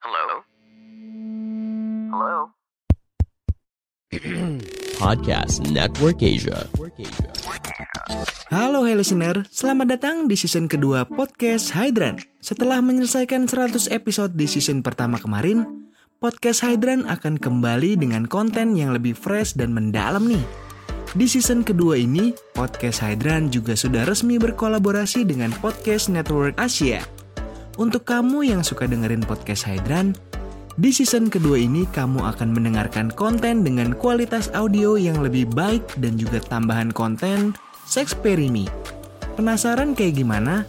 Hello? Hello? Podcast Network Asia. Halo hey listener, selamat datang di season kedua podcast Hydran. Setelah menyelesaikan 100 episode di season pertama kemarin, podcast Hydran akan kembali dengan konten yang lebih fresh dan mendalam nih. Di season kedua ini, podcast Hydran juga sudah resmi berkolaborasi dengan Podcast Network Asia. Untuk kamu yang suka dengerin podcast Hydran, di season kedua ini kamu akan mendengarkan konten dengan kualitas audio yang lebih baik dan juga tambahan konten Sexperimi. Penasaran kayak gimana?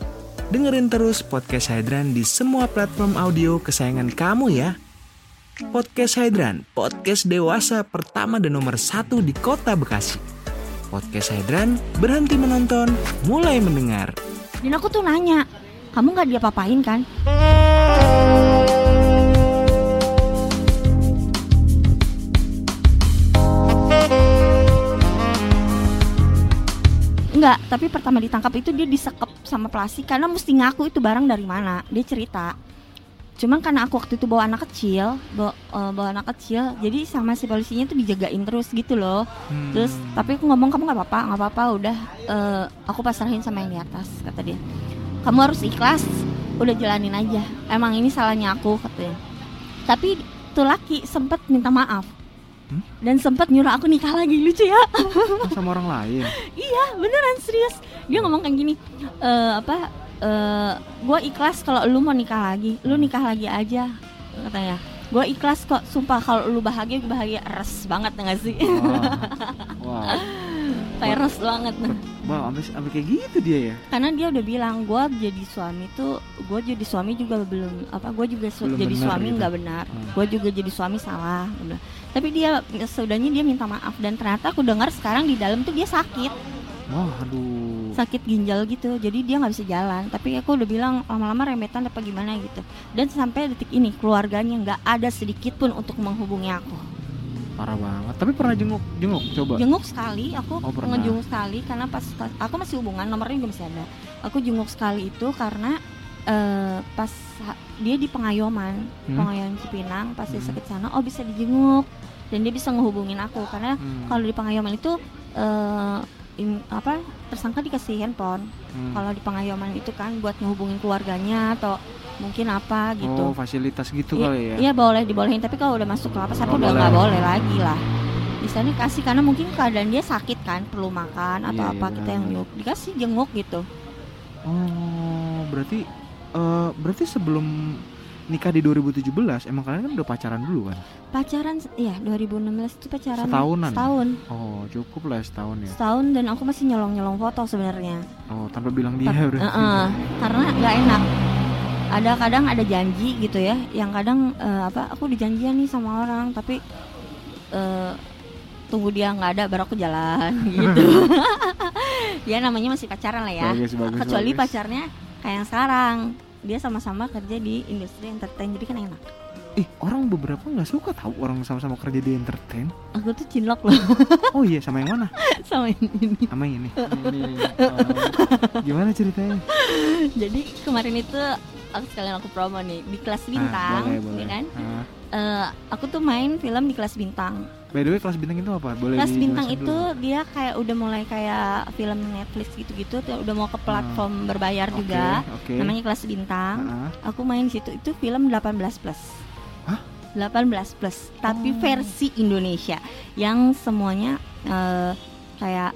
Dengerin terus podcast Hydran di semua platform audio kesayangan kamu ya. Podcast Hydran, podcast dewasa pertama dan nomor satu di kota Bekasi. Podcast Hydran, berhenti menonton, mulai mendengar. Dan aku tuh nanya, kamu nggak diapa-apain kan? Enggak, tapi pertama ditangkap itu dia disekep sama plastik karena mesti ngaku itu barang dari mana. Dia cerita. Cuman karena aku waktu itu bawa anak kecil, bawa, eh, bawa anak kecil, jadi sama si polisinya tuh dijagain terus gitu loh. Terus tapi aku ngomong kamu nggak apa-apa, nggak apa-apa, udah eh, aku pasrahin sama yang di atas kata dia. Kamu harus ikhlas, udah jalanin aja. Emang ini salahnya aku katanya. Tapi tuh laki sempet minta maaf. Dan sempet nyuruh aku nikah lagi lucu ya. sama orang lain. Iya beneran serius. Dia ngomong kayak gini eh Apa eh Gue ikhlas kalau lu mau nikah lagi. Lu nikah lagi aja Katanya. Gue ikhlas kok Sumpah kalau lu bahagia Gue bahagia. Res banget gak sih? Wah, Peres banget wah, sampai sampai kayak gitu dia ya. Karena dia udah bilang Gue jadi suami tuh Gue jadi suami juga belum Apa Gue juga su- Belum jadi benar suami gitu. nggak benar Hmm. Gue juga jadi suami salah. Tapi dia Seudahnya dia minta maaf Dan ternyata aku dengar sekarang di dalam tuh dia sakit Wah, aduh. sakit ginjal gitu jadi dia nggak bisa jalan tapi aku udah bilang lama-lama remetan apa gimana gitu dan sampai detik ini keluarganya nggak ada sedikit pun untuk menghubungi aku Parah banget. Tapi pernah jenguk, jenguk coba. jenguk sekali aku Oh, pernah. ngejenguk sekali karena pas, pas- aku masih hubungan nomornya juga masih ada aku jenguk sekali itu karena eh, pas dia di pengayoman Hmm. pengayoman Cipinang pas dia Hmm. sakit sana oh bisa dijenguk dan dia bisa ngehubungin aku karena Hmm. kalau di pengayoman itu eh, in- apa tersangka dikasih handphone Hmm. kalau di pengayoman itu kan buat ngehubungin keluarganya atau mungkin apa gitu. Oh, fasilitas gitu Iya- kali ya. Iya boleh dibolehin tapi kalau udah masuk ke lapas aku Nggak udah nggak boleh lagi lah. Di sana kasih karena mungkin keadaan dia sakit kan perlu makan atau Iya, apa iya, kita yang nyuk dikasih jenguk gitu. Oh, berarti eh berarti sebelum nikah di 2017 emang kalian kan udah pacaran dulu kan? Pacaran ya 2016 itu pacaran Setahunan? setahun Oh, cukup lah setahun ya. setahun dan aku masih nyolong nyolong foto sebenarnya. Oh, tanpa bilang dia Tap- berarti. Heeh, karena nggak enak. Ada kadang ada janji gitu ya, yang kadang eh, apa aku dijanjian nih sama orang tapi eh, tunggu dia nggak ada baru aku jalan gitu. ya namanya masih pacaran lah ya. Bagus, bagus, Kecuali bagus. pacarnya kayak yang sekarang dia sama-sama kerja di industri entertain jadi kan enak. Ih, orang beberapa nggak suka tahu orang sama-sama kerja di entertain. Aku tuh cinlok loh Oh iya, sama yang mana? sama ini. Sama yang ini. Ini. oh. Gimana ceritanya? Jadi kemarin itu aku sekalian aku promo nih di kelas bintang, Ah, boleh, boleh. ya kan? Ah. Eh, aku tuh main film di kelas bintang. By the way, kelas bintang itu apa? Boleh Kelas bintang itu dulu? dia kayak udah mulai kayak film Netflix gitu-gitu, udah mau ke platform berbayar Oke, juga. Oke. Namanya kelas bintang. Ah. Aku main di situ itu film 18 plus. Hah? 18 plus, tapi Oh. versi Indonesia yang semuanya eh, kayak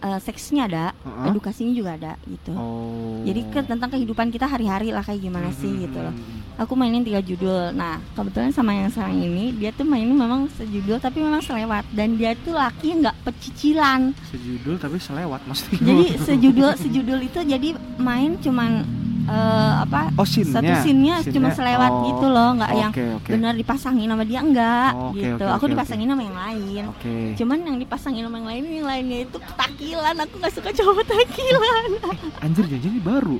eh, seksnya ada, Ah. edukasinya juga ada gitu. Oh. Jadi ke, tentang kehidupan kita hari-hari lah kayak gimana sih Hmm, gitu loh. hmm, hmm. Aku mainin tiga judul. Nah, kebetulan sama yang sekarang ini dia tuh mainin memang sejudul tapi memang selewat dan dia tuh laki nggak pecicilan. Sejudul tapi selewat maksudnya. Jadi sejudul sejudul itu jadi main cuman eh, apa Oh, scene-nya. satu scene-nya cuma selewat oh, gitu loh nggak yang oke, oke. benar dipasangin sama dia enggak Oh, oke, gitu oke, aku oke, dipasangin sama yang lain Oke. cuman yang dipasangin sama yang lain yang lainnya itu petakilan aku nggak suka cowok petakilan Anjir jajan ini baru.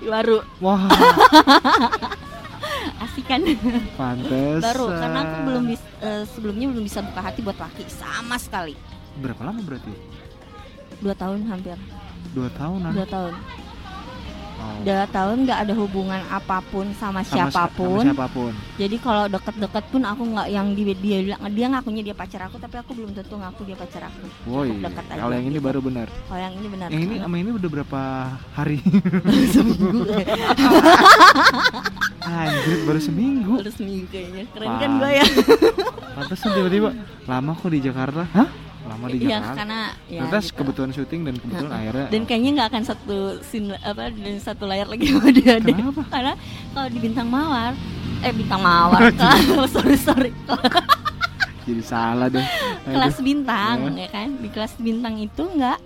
baru Wah, asik kan pantes. baru karena aku belum bis, eh, sebelumnya belum bisa buka hati buat laki sama sekali berapa lama berarti? dua tahun hampir Dua tahunan. dua tahun. Dua tahun nggak ada hubungan apa pun sama, Sama- siapa pun Sama siapa pun. jadi kalau deket-deket pun aku nggak yang dia dia bilang dia ngakunya dia pacar aku tapi aku belum tentu ngaku dia pacar aku Woi, kalau yang ini gitu. baru benar. kalau yang ini benar Yang ini sama ini udah berapa hari? seminggu Anjir, baru seminggu. baru seminggu kayaknya keren kan Pan- gue ya Pantesan tiba-tiba lama kok di Jakarta. Hah? Lama di Iya Jakarta. karena ya Ternyata gitu. kebetulan syuting dan kebetulan akhirnya dan kayaknya nggak akan satu scene apa dan satu layar lagi sama dia deh karena kalau di bintang mawar eh bintang mawar sorry sorry jadi salah deh. Aduh. kelas bintang Ya. ya kan di kelas bintang itu nggak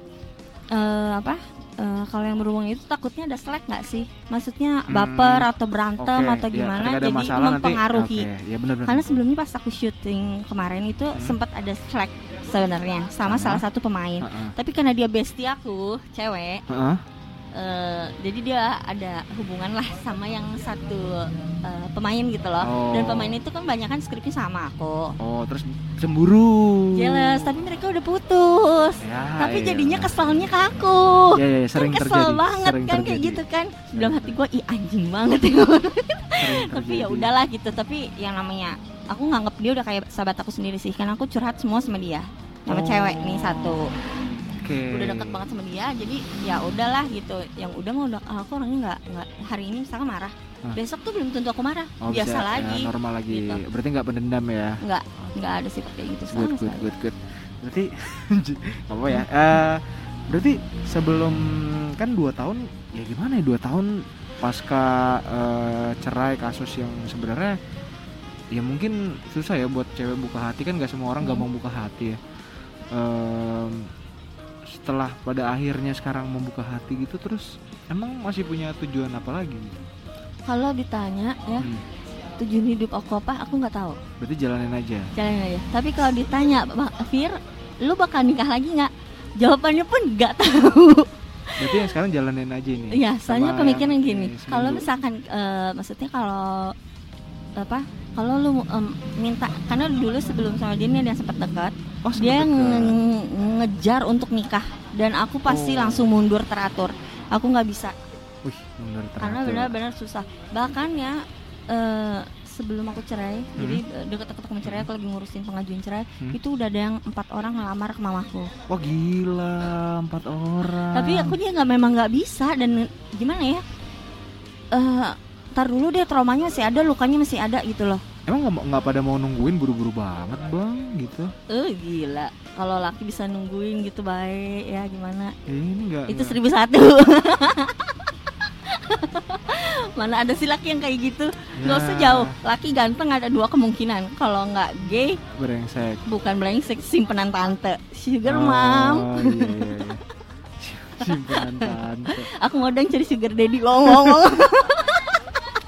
eh, apa eh, kalau yang berhubungan itu takutnya ada slack nggak sih maksudnya Hmm, baper atau berantem Oke, atau ya, gimana ada jadi masalah nanti- mempengaruhi Oke, ya benar-benar. karena sebelumnya pas aku syuting kemarin itu Hmm. sempat ada slack sebenarnya sama Aha. salah satu pemain Heeh. tapi karena dia bestie aku cewek Heeh. eh, jadi dia ada hubungan lah sama yang satu eh, pemain gitu loh Oh. dan pemain itu kan banyak kan skripnya sama aku Oh, terus cemburu. jelas tapi mereka udah putus Ya, tapi iya. jadinya keselnya ke aku Ya, ya, ya, sering kan kesel terjadi. banget sering kan kayak terjadi. gitu kan dalam hati gue ih anjing banget ya tapi ya udahlah gitu tapi yang namanya aku nganggap dia udah kayak sahabat aku sendiri sih karena aku curhat semua sama dia sama Oh. cewek nih satu Oke. udah deket banget sama dia jadi ya udahlah gitu yang udah mau udah aku orangnya nggak nggak hari ini misalkan marah Hah. besok tuh belum tentu aku marah Oh, biasa bisa, ya, lagi normal lagi. Gitu. Berarti nggak pendendam ya. nggak nggak ada sifat kayak gitu Good, sama good, good, good. Berarti apa ya? Eh, berarti sebelum kan dua tahun ya gimana ya dua tahun pasca eh, cerai kasus yang sebenarnya ya mungkin susah ya buat cewek buka hati kan nggak semua orang Hmm. gampang buka hati ya. Em, setelah pada akhirnya sekarang membuka hati gitu terus emang masih punya tujuan apa lagi? kalau ditanya ya Hmm, tujuan hidup aku apa aku nggak tahu berarti jalanin aja. jalanin aja tapi kalau ditanya "Bang Fir lu bakal nikah lagi nggak jawabannya pun nggak tahu Berarti yang sekarang jalanin aja ini. Iya, soalnya pemikiran yang gini. ini Kalau misalkan eh, maksudnya kalau apa? Kalau lu em, minta karena dulu sebelum sama dia ini ada yang sempat dekat, Oh, dia ngejar untuk nikah dan aku pasti Oh. langsung mundur teratur. Aku nggak bisa Wih, karena teratur. benar-benar susah. Bahkan ya eh, sebelum aku cerai, jadi eh, deket-deket aku cerai, aku lagi ngurusin pengajuan cerai, Hmm. itu udah ada yang empat orang ngelamar ke mamaku. Wah gila, empat orang. tapi aku dia nggak memang nggak bisa dan gimana ya eh tar dulu deh traumanya masih ada lukanya masih ada gitu loh Emang nggak nggak pada mau nungguin buru-buru banget bang, gitu? eh gila kalau laki bisa nungguin gitu baik ya gimana Ya, ini nggak. itu seribu satu mana ada sih laki yang kayak gitu nggak Ya. usah jauh laki ganteng ada dua kemungkinan kalau nggak gay brengsek. bukan brengsek simpenan tante sugar Oh, mom iya, iya, iya. Simpenan tante. aku ngodang cari sugar daddy ngomong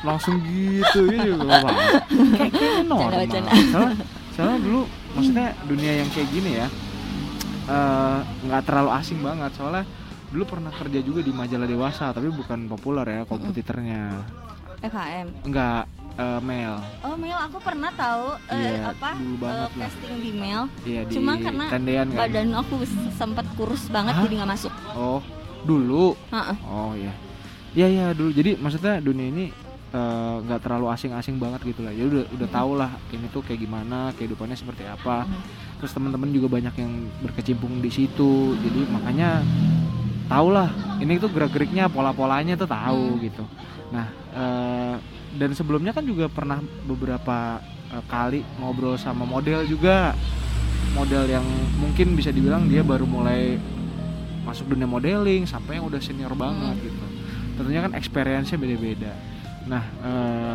Langsung gitu, ya juga nggak. Kayak kayaknya normal. Soalnya, soalnya dulu, maksudnya dunia yang kayak gini ya, eh, nggak terlalu asing banget. Soalnya dulu pernah kerja juga di majalah dewasa, tapi bukan populer ya kompetitornya. FHM Enggak, eh, mail. Oh Mel, aku pernah tahu eh, Iya, apa lah. casting di Mel. Iya di Cuma karena tendean kan. Badan aku sempat kurus banget Hah? jadi nggak masuk. Oh, dulu. Heeh. Oh iya. Iya iya dulu. Jadi maksudnya dunia ini eh, nggak terlalu asing-asing banget gitu lah. Ya udah udah tau lah ini tuh kayak gimana, kehidupannya seperti apa. Mhm. Terus teman-teman juga banyak yang berkecimpung di situ. Jadi makanya tau lah ini tuh gerak-geriknya, pola-polanya tuh tahu Hmm. gitu. Nah, eh, dan sebelumnya kan juga pernah beberapa eh, kali ngobrol sama model juga. Model yang mungkin bisa dibilang dia baru mulai masuk dunia modeling sampai yang udah senior banget Hmm. gitu. Tentunya kan experience-nya beda-beda. Nah, eh,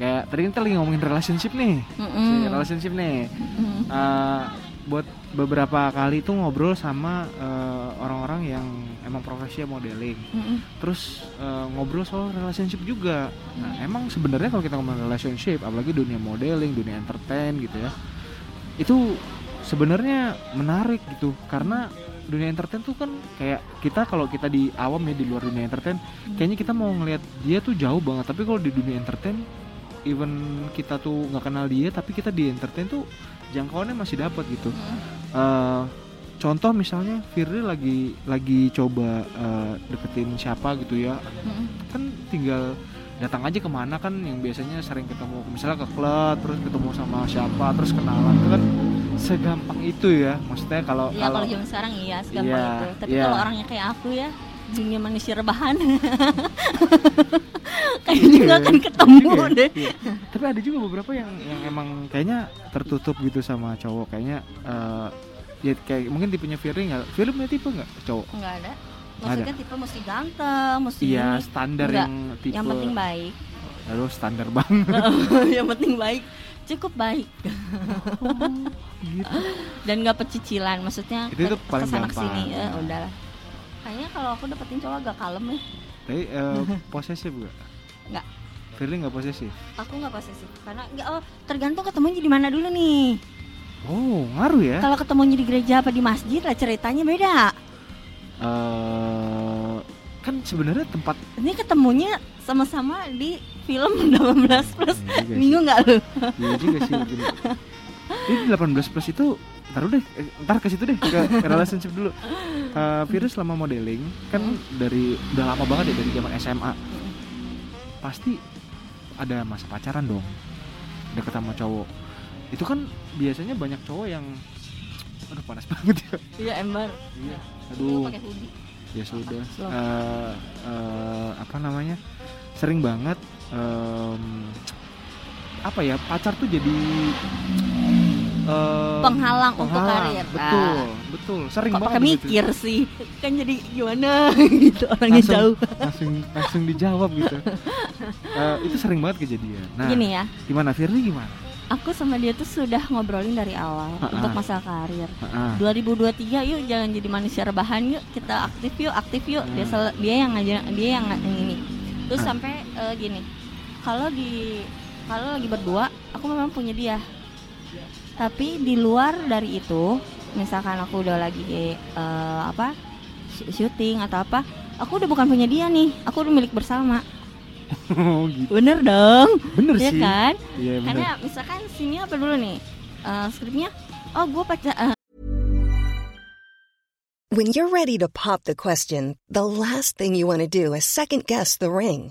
kayak tadi kita lagi ngomongin relationship nih, Mm-mm. Si relationship nih. Mm. Eh, buat beberapa kali tuh ngobrol sama eh, orang-orang yang emang profesinya modeling Mm-mm. terus eh, ngobrol soal relationship juga nah emang sebenarnya kalau kita ngomong relationship apalagi dunia modeling dunia entertain gitu ya itu sebenarnya menarik gitu karena dunia entertain tuh kan kayak kita kalau kita di awam ya di luar dunia entertain kayaknya kita mau ngelihat dia tuh jauh banget. Tapi kalau di dunia entertain even kita tuh nggak kenal dia tapi kita di entertain tuh jangkauannya masih dapat gitu. Eh, contoh misalnya Firly lagi lagi coba eh, deketin siapa gitu ya. Mm-mm. kan tinggal datang aja ke mana kan yang biasanya sering ketemu misalnya ke klub terus ketemu sama siapa terus kenalan kan segampang itu ya maksudnya kalau Iya kalau zaman sekarang iya segampang Iya, itu. Tapi iya. kalau orangnya kayak aku ya dunia manusia rebahan kayaknya Iya, nggak akan ketemu iya, deh. iya. tapi ada juga beberapa yang yang emang kayaknya tertutup gitu sama cowok kayaknya eh, ya kayak mungkin tipenya Firly nggak Firly punya tipe nggak cowok Nggak ada. Maksudnya tipe mesti ganteng, mesti iya standar Nggak. yang tipe yang penting baik. Aduh standar banget yang penting baik, cukup baik gitu dan nggak pecicilan. Maksudnya Itu paling ke sana gampang. ke sini, ya udahlah. Kayaknya kalau aku dapetin cowok agak kalem ya. tapi eh, posesif gak? Nggak. Firly nggak posesif Aku nggak posesif karena nggak oh tergantung ketemunya di mana dulu nih. oh ngaruh ya Kalau ketemunya di gereja apa di masjid lah ceritanya beda. eh kan sebenarnya tempat Ini ketemunya sama-sama di film 18 plus. Iya sih. Minggu nggak lu? Iya juga sih. Ini 18 plus itu ntar deh, eh, ntar ke situ deh ke, relationship dulu. Eh, Virus selama modeling kan dari udah lama banget ya dari zaman SMA. Pasti ada masa pacaran dong. Deket sama cowok. Itu kan biasanya banyak cowok yang aduh panas banget ya. Iya ember. Iya. Aduh. pakai hoodie. ya sudah. Eh, eh, apa namanya sering banget em, apa ya pacar tuh jadi eh, Penghalang untuk karir. betul Ah. betul sering Kok banget gitu. mikir sih? Kan jadi gimana gitu orangnya langsung, jauh. langsung langsung dijawab gitu Eh, itu sering banget kejadian nah Gini ya, gimana Firly gimana aku sama dia tuh sudah ngobrolin dari awal Ha-ha. untuk masalah karir. Heeh. 2023 yuk jangan jadi manusia rebahan yuk kita aktif yuk aktif yuk dia Hmm. dia yang ngajak dia yang ini terus Ah. sampai eh, gini kalau di kalau lagi berdua aku memang punya dia. Tapi di luar dari itu misalkan aku udah lagi eh, apa sy- syuting atau apa aku udah bukan punya dia nih. Aku udah milik bersama. Oh gitu. Bener dong. Bener ya sih. kan? Iya bener. Karena misalkan sini apa dulu nih? Eh, skripnya oh gue pacar eh, When you're ready to pop the question, the last thing you want to do is second guess the ring.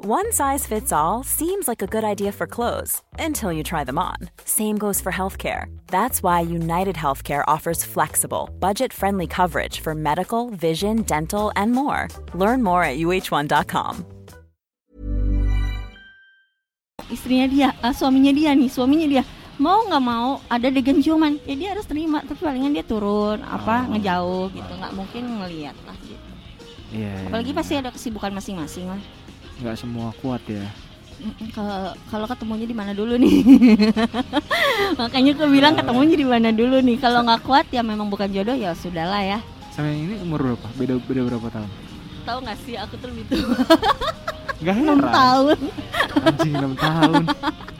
One size fits all seems like a good idea for clothes until you try them on. Same goes for healthcare. That's why United Healthcare offers flexible, budget friendly coverage for medical, vision, dental, and more. Learn more at uh1.com. istrinya dia, eh, suaminya dia nih, suaminya dia mau nggak mau ada adegan ciuman, ya dia harus terima. Tapi palingan dia turun, apa Oh. ngejauh gitu, nggak mungkin ngelihat lah gitu. iya iya, Apalagi iya. pasti ada kesibukan masing-masing lah. Nggak semua kuat ya Kalau kalau ketemunya di mana dulu nih? Makanya aku bilang ketemunya di mana dulu nih. Kalau nggak kuat ya memang bukan jodoh ya sudahlah ya. sama yang ini umur berapa beda beda berapa tahun Tahu nggak sih aku tuh lebih tua Gak 6 heran tahun. Anjing 6 tahun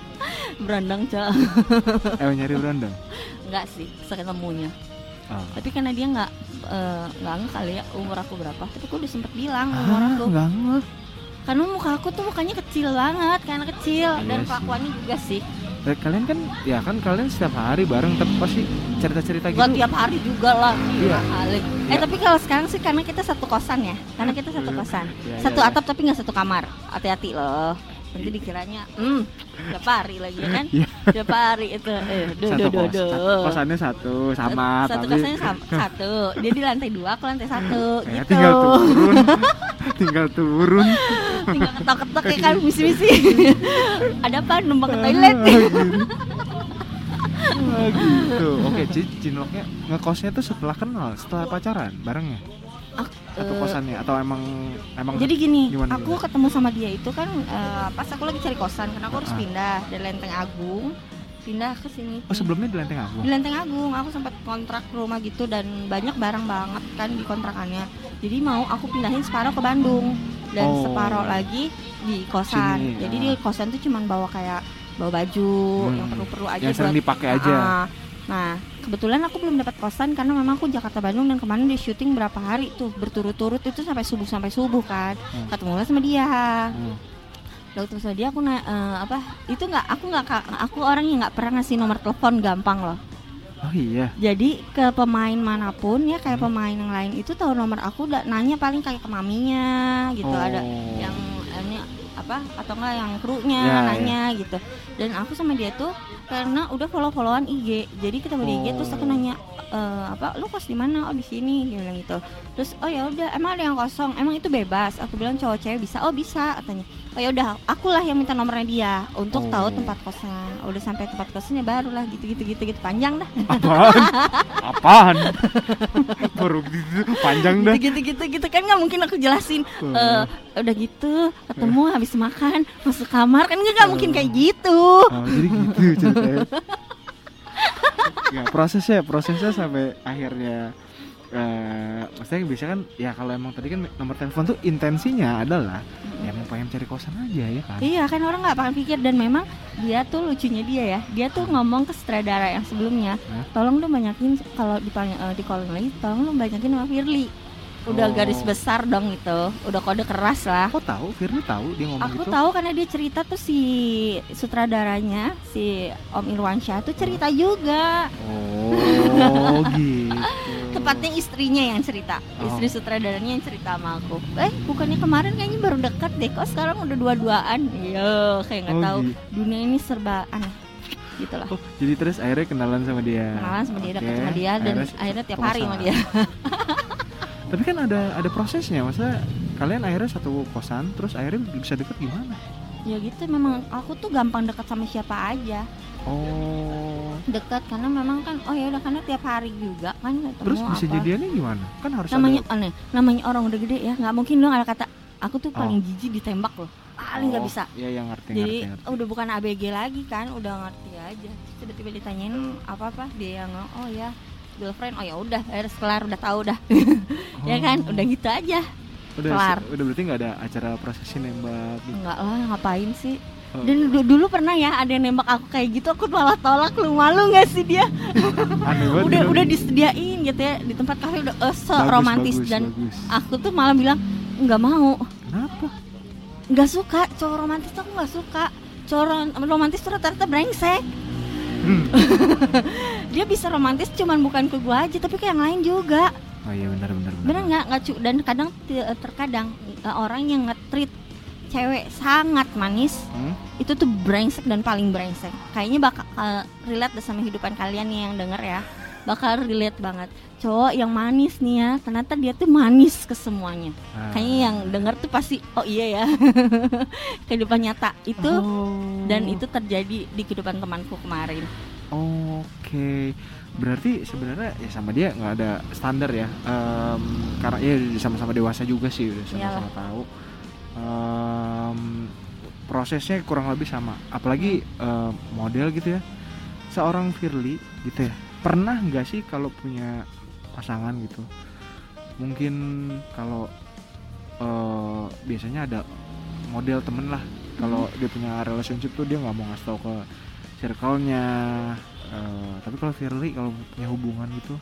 Berandang cak. Eh nyari berondong Enggak sih, seketemunya. oh. Tapi karena dia nggak eh, nggak nge kali ya umur aku berapa. Tapi aku udah sempet bilang umur Ah, aku. enggak ngeh Karena muka aku tuh mukanya kecil banget, karena kecil Iya dan kelakuannya juga sih. Eh, Kalian kan ya kan kalian setiap hari bareng tapi pasti cerita-cerita gitu Gak tiap hari juga lah, Iya. kali. Eh Iya. tapi kalau sekarang sih karena kita satu kosan ya, karena kita satu kosan, Iya, satu iya, iya. atap tapi nggak satu kamar. Hati-hati loh. Nanti dikiranya hmm. Tiap hari lagi ya kan? Iya. tiap hari itu. Eh duh satu duh kos, duh. satu- kosannya satu sama satu tapi kosannya sama, satu. Dia di lantai dua aku lantai satu. Ya, gitu. tinggal turun. Tinggal turun. Tinggal ketok-ketok ya kan misi-misi. Ada apa? Numpang ke toilet. Ah, gitu. Oke cinloknya ngekosnya tuh setelah kenal setelah pacaran barengnya atau Eh, kosannya atau emang emang Jadi gini, gimana aku gimana? ketemu sama dia itu kan eh, pas aku lagi cari kosan karena aku harus Ah. pindah dari Lenteng Agung pindah ke sini. oh sebelumnya di Lenteng Agung Di Lenteng Agung aku sempat kontrak rumah gitu dan banyak barang banget kan di kontrakannya. Jadi mau aku pindahin separuh ke Bandung dan Oh. separuh lagi di kosan. Sini, Jadi ah. di kosan tuh cuman bawa kayak bawa baju Hmm. yang perlu-perlu aja Yang sering buat- dipakai aja. Ah, Nah, kebetulan aku belum dapat kosan karena memang aku Jakarta Bandung dan kemarin dia syuting berapa hari tuh berturut-turut itu sampai subuh sampai subuh kan. Hmm. Ketemu sama dia. Hmm. Lalu terus sama dia aku na eh, apa? Itu nggak aku nggak aku orang yang nggak pernah ngasih nomor telepon gampang loh. oh iya Jadi ke pemain mana pun ya kayak Hmm. pemain yang lain itu tahu nomor aku udah nanya paling kayak ke maminya gitu ada Oh. yang ini apa atau enggak yang krunya Ya, nanya gitu. Dan aku sama dia tuh karena udah follow-followan IG. Jadi kita di IG terus aku Oh. nanya "Eh, apa lu kos di mana? Oh di sini dia bilang gitu. Terus oh ya udah emang ada yang kosong. Emang itu bebas. Aku bilang cowok cewek bisa. Oh bisa katanya. Oh ya udah akulah yang minta nomornya dia untuk Oh. tahu tempat kosnya. Udah sampai tempat kosnya barulah gitu-gitu gitu gitu panjang dah. apaan apaan baru gitu panjang dah gitu gitu gitu kan nggak mungkin aku jelasin Hmm. Eh, udah gitu ketemu habis makan masuk kamar kan nggak nggak mungkin kayak gitu Oh, jadi gitu ceritanya. ya, prosesnya prosesnya sampai akhirnya eh maksudnya bisa kan ya kalau emang tadi kan nomor telepon tuh intensinya adalah ya emang pengen cari kosan aja ya kan? Iya kan orang nggak akan pikir dan memang dia tuh lucunya dia ya. Dia tuh ngomong ke sutradara yang sebelumnya Hah? tolong dong banyakin kalau di di calling lagi tolong dong banyakin sama Firly. Udah Oh. garis besar dong itu udah kode keras lah. Kok tahu Firly tahu dia ngomong Aku gitu. tahu karena dia cerita tuh si sutradaranya si Om Irwansyah tuh cerita juga. Oh gitu Tepatnya istrinya yang cerita. Oh. Istri sutradaranya yang cerita sama aku. Eh bukannya kemarin kayaknya baru dekat deh Kok sekarang udah dua-duaan? Iya kayak nggak Oh, tahu. gitu. Dunia ini serba aneh. Gitu lah Oh, jadi terus akhirnya kenalan sama dia. Kenalan sama dia, deket Oke, sama dia Dan akhirnya akhirnya tiap hari sama dia. Tapi kan ada ada prosesnya, maksudnya kalian akhirnya satu kosan, terus akhirnya bisa deket gimana? Ya gitu memang aku tuh gampang dekat sama siapa aja. Oh, Dekat karena memang kan Oh ya udah karena tiap hari juga kan ketemu terus bisa apa. jadiannya gimana? Kan harus namanya ada. aneh namanya orang udah gede ya nggak mungkin dong ada kata aku tuh paling jijik ditembak loh paling nggak Oh, bisa Iya, yang ngerti jadi ngerti. ngerti. udah bukan ABG lagi kan udah ngerti aja tiba-tiba ditanyain apa apa dia yang oh ya girlfriend oh ya udah harus kelar udah tahu dah ya kan udah gitu aja udah kelar. udah berarti nggak ada acara prosesi nembak gitu. enggak lah ngapain sih Oh. Dan du- dulu pernah ya ada yang nembak aku kayak gitu aku malah tolak lu malu nggak sih dia udah udah disediain gitu ya di tempat kafe udah eh, se Bagus, romantis bagus, dan bagus. aku tuh malah bilang nggak mau Kenapa? nggak suka cowok romantis tuh aku nggak suka cowok ro- romantis tuh rata-rata brengsek Hmm. dia bisa romantis cuman bukan ke gua aja tapi ke yang lain juga Oh iya benar benar benar. nggak nggak dan kadang terkadang eh, orang yang nge-treat cewek sangat manis Hmm? itu tuh brengsek dan paling brengsek kayaknya bakal eh, relate sama kehidupan kalian nih yang denger ya bakal relate banget cowok yang manis nih ya ternyata dia tuh manis ke semuanya Ah. kayaknya yang denger tuh pasti oh iya ya kehidupan nyata itu Oh. dan itu terjadi di kehidupan temanku kemarin Oke, berarti sebenarnya ya sama dia nggak ada standar ya, Em, karena ya sama-sama dewasa juga sih udah sama-sama tahu. Em, prosesnya kurang lebih sama, apalagi em, model gitu ya. Seorang Firly gitu ya, pernah nggak sih kalau punya pasangan gitu? Mungkin kalau eh, biasanya ada model temen lah, kalau dia punya relationship tuh dia nggak mau ngasih tau ke circle-nya. Eh, tapi kalau Firly kalau punya hubungan gitu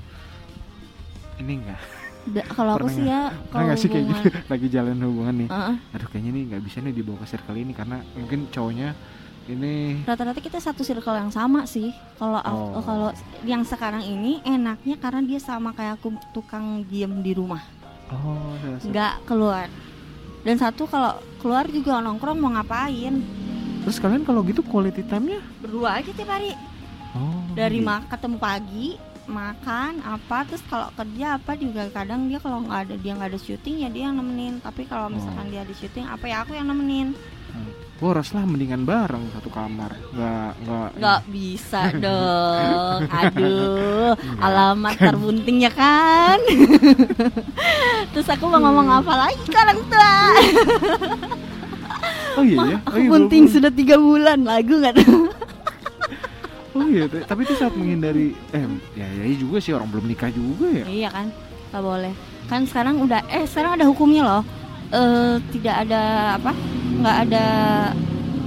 ini enggak Da- kalau aku sih ya kalau nggak sih kayak gitu lagi jalan hubungan nih Heeh. aduh kayaknya nih nggak bisa nih dibawa ke circle ini karena mungkin cowoknya ini rata-rata kita satu circle yang sama sih kalau Oh. kalau yang sekarang ini enaknya karena dia sama kayak aku tukang diem di rumah oh nggak keluar dan satu kalau keluar juga nongkrong mau ngapain Terus kalian kalau gitu quality time-nya? berdua aja tiap hari Oh. dari gitu. mak ketemu pagi makan apa terus kalau kerja apa juga kadang dia kalau nggak ada dia nggak ada syuting ya dia yang nemenin. Tapi kalau misalkan Oh. dia ada syuting apa ya aku yang nemenin. Boros lah mendingan bareng satu kamar. Nggak nggak. nggak bisa dong. Aduh alamat terbunting ya kan. Terus aku mau ngomong apa lagi ke orang tua? Oh iya ya. Oh, iya, bunting sudah tiga bulan lagu nggak Oh iya, tapi itu saat menghindari eh ya ya juga sih orang belum nikah juga ya. iya kan nggak boleh kan sekarang udah eh sekarang ada hukumnya loh eh tidak ada apa nggak ada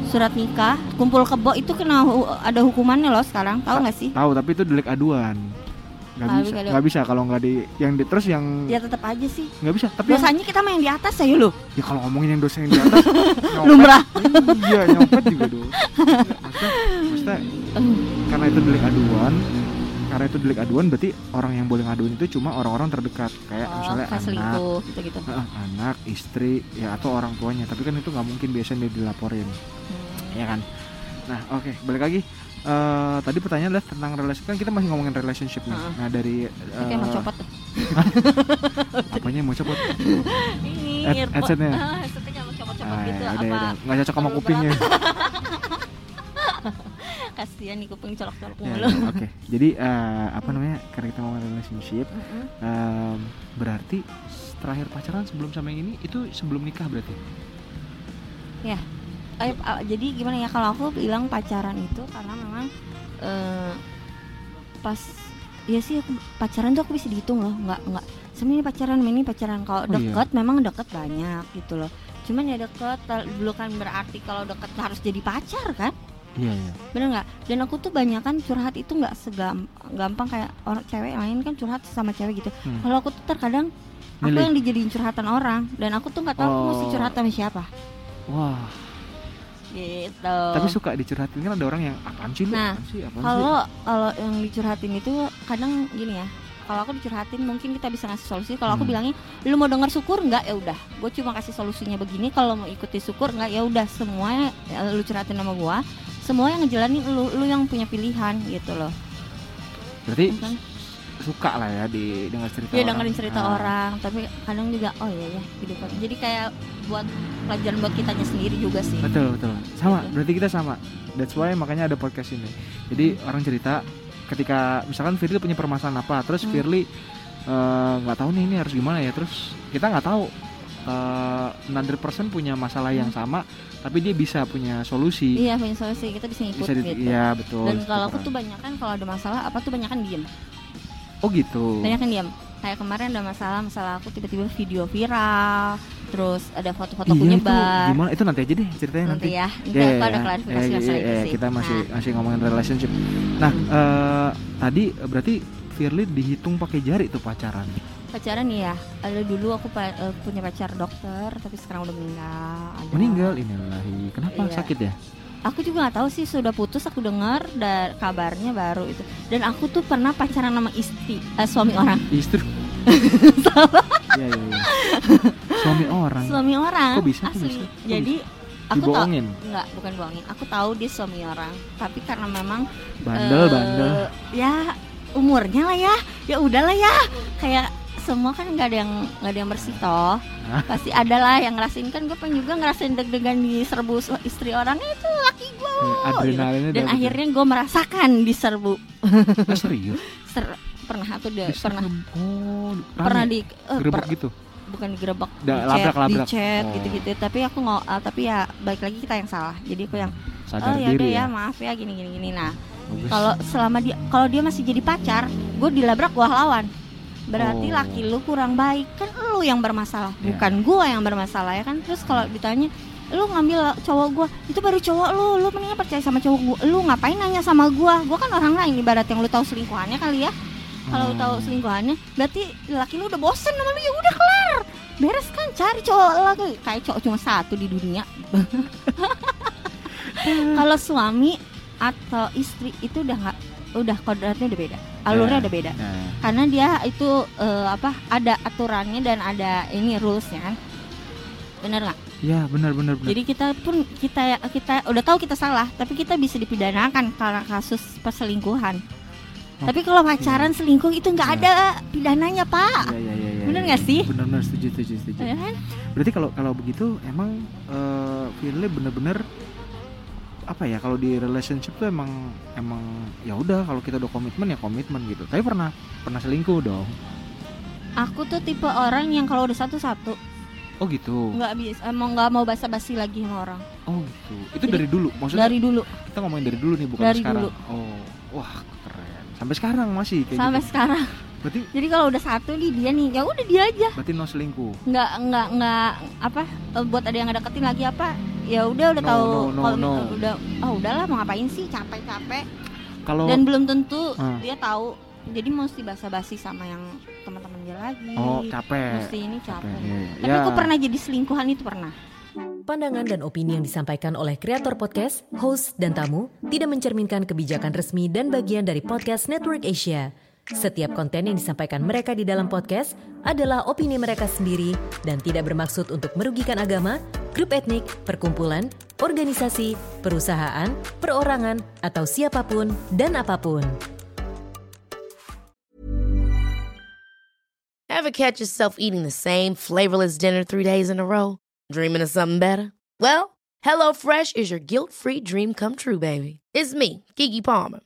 surat nikah kumpul kebo itu kena hu- ada hukumannya loh sekarang tahu nggak sih Tahu, tapi itu delik aduan. Nggak bisa, nggak bisa kalau nggak di yang di terus yang ya tetap aja sih nggak bisa. Tapi yang, dosanya kita main di atas ya lo ya kalau ngomongin yang dosa yang di atas, nyopet, Lumrah. Iya, nyopet juga dong. Maksudnya, maksudnya karena itu delik aduan, karena itu delik aduan berarti orang yang boleh ngaduin itu cuma orang-orang terdekat kayak oh, misalnya anak, gitu gitu anak, istri, ya atau orang tuanya. Tapi kan itu nggak mungkin biasanya dilaporin, Hmm. ya kan? Nah, oke, balik lagi. Eh, tadi pertanyaan adalah tentang relasi kan kita masih ngomongin relationship nih. Heeh. Nah dari Oke mau eh, copot tuh. apanya mau copot? Ini earphone. headsetnya? Ah, headsetnya mau copot-copot Ah, gitu ya, apa? nggak cocok sama kupingnya. Kasihan nih kuping colok-colok Ya, mulu. ya, Oke, jadi eh, apa namanya? Karena kita ngomongin relationship, Mm-mm. em, berarti terakhir pacaran sebelum sama yang ini itu sebelum nikah berarti? Eh, jadi gimana ya kalau aku bilang pacaran itu karena memang eh, pas ya sih aku pacaran tuh aku bisa dihitung loh nggak nggak ini pacaran ini pacaran kalau Oh, iya. deket memang deket banyak gitu loh cuman ya deket bukan berarti kalau deket harus jadi pacar kan Iya, iya. bener nggak dan aku tuh banyak kan curhat itu nggak segampang kayak orang cewek lain kan curhat sama cewek gitu Hmm. kalau aku tuh terkadang aku yang dijadiin curhatan orang dan aku tuh nggak tahu aku mesti Oh. curhat sama siapa Wah, gitu tapi suka dicurhatin kan ada orang yang apaan sih? Nah, kalau kalau yang dicurhatin itu kadang gini ya kalau aku dicurhatin mungkin kita bisa ngasih solusi kalau aku Hmm. bilangnya lu mau dengar syukur nggak ya udah gue cuma kasih solusinya begini kalau mau ikuti syukur nggak ya udah semua ya, lu curhatin sama gua semua yang ngejalanin lu lu yang punya pilihan gitu loh? Berarti Kan? Suka lah ya di dengar cerita Dia orang. dengerin cerita Ah. orang tapi kadang juga oh iya ya gitu kan jadi kayak buat pelajaran buat kitanya sendiri juga sih Betul betul. Sama, Gitu. berarti kita sama. That's why makanya ada podcast ini. Jadi orang cerita ketika misalkan Firly punya permasalahan apa, terus Hmm. Firly eh, nggak tahu nih ini harus gimana ya, terus kita nggak tahu. eh, another person punya masalah yang sama, tapi dia bisa punya solusi. Hmm. iya punya solusi kita bisa ngikut bisa di, gitu iya betul. dan kalau aku Syukuran. tuh banyak kan kalau ada masalah apa tuh banyak kan diem oh gitu. banyak kan diam kayak kemarin ada masalah masalah aku tiba-tiba video viral terus ada foto-foto Iya itu nyebar gimana? Itu nanti aja deh ceritanya nanti. nanti ya nanti Ya, aku ya, ada ya. klarifikasi masalah ya, itu ya, sih kita masih Nah, masih ngomongin relationship. Nah, eh, tadi eh, berarti Firly dihitung pakai jari tuh pacaran. pacaran ya ada dulu aku pa- eh, punya pacar dokter tapi sekarang udah meninggal ada. Meninggal inilahi. Kenapa Iya. sakit ya? Aku juga nggak tahu sih sudah putus aku dengar dan kabarnya baru itu. Dan aku tuh pernah pacaran sama istri eh, suami orang. Istri. Iya iya iya. Suami orang. suami orang. Kok bisa, kok asli. bisa? Kok jadi aku tahu nggak bukan bohongin aku tahu dia suami orang. Tapi karena memang Bandel eh, bandel. ya umurnya lah ya. Ya udahlah ya. Kayak semua kan nggak ada yang nggak ada yang bersih toh. Pasti ada lah yang ngerasain kan gue pengen juga ngerasain deg-degan di serbu istri orang. Itu laki gue Eh, adrenalinnya dan dapet. akhirnya gue merasakan diserbu Ah, serius. Ser- pernah aku udah pernah. Oh, pernah di eh, Gerebek per- gitu. bukan digerebek Da- di labrak, chat, di labrak. chat Oh. gitu-gitu. Tapi aku nggak ah, tapi ya balik lagi kita yang salah. Jadi aku yang Sadar oh ya udah diri ya ya. maaf ya gini gini gini nah kalau selama dia kalau dia masih jadi pacar gue dilabrak gue lawan berarti Oh. laki lu kurang baik. Kan lu yang bermasalah Iya. bukan gua yang bermasalah ya kan? Terus kalau ditanya lu ngambil cowok gua? Itu baru cowok lu. Lu mendingan percaya sama cowok gua. Lu ngapain nanya sama gua? Gua kan orang lain ibarat yang lu tahu selingkuhannya kali ya. Kalau lu tahu Hmm. selingkuhannya berarti laki lu udah bosen sama lu ya udah kelar. Beres kan cari cowok lagi. Kayak cowok cuma satu di dunia. Kalau suami atau istri itu udah nggak udah kodratnya udah beda alurnya Ya, udah beda ya. karena dia itu eh, apa ada aturannya dan ada ini rulesnya bener nggak Ya benar benar benar. Jadi kita pun kita kita udah tahu kita salah, tapi kita bisa dipidanakan karena kasus perselingkuhan. Tapi kalau pacaran selingkuh itu nggak ada pidananya pak, Ya, ya, ya, ya, bener ya, nggak ya. sih? Benar benar setuju setuju setuju. Ya kan? Berarti kalau kalau begitu emang eh Firly bener-bener apa ya kalau di relationship tuh emang emang ya udah kalau kita udah komitmen ya komitmen gitu. Tapi pernah pernah selingkuh dong. Aku tuh tipe orang yang kalau udah satu-satu Oh gitu. nggak bisa, emang nggak mau basa-basi lagi sama orang. Oh gitu. Itu Jadi, dari dulu maksudnya. Dari dulu, Kita ngomongin dari dulu nih bukan Dari sekarang. dulu. Oh. Wah, keren. Sampai sekarang masih kayak sampai gitu. sekarang. Berarti Jadi kalau udah satu nih dia nih, ya udah dia aja. berarti no selingkuh. Nggak nggak nggak apa eh, buat ada yang ngedeketin lagi apa? Ya udah udah No, tahu no, no, kalau no. udah oh udahlah mau ngapain sih capek-capek Kalau dan belum tentu Ah. dia tahu. Jadi mesti basa-basi sama yang teman-teman dia lagi. Oh, capek. Mesti ini capek. Capek, iya, iya. Tapi Ya. aku pernah jadi selingkuhan itu pernah. Pandangan dan opini yang disampaikan oleh kreator podcast, host, dan tamu tidak mencerminkan kebijakan resmi dan bagian dari podcast Network Asia. Setiap konten yang disampaikan mereka di dalam podcast adalah opini mereka sendiri dan tidak bermaksud untuk merugikan agama, grup etnik, perkumpulan, organisasi, perusahaan, perorangan, atau siapa pun dan apa pun. Ever catch yourself eating the same flavorless dinner three days in a row? Dreaming of something better? Well, HelloFresh is your guilt free dream come true, baby. It's me, Kiki Palmer.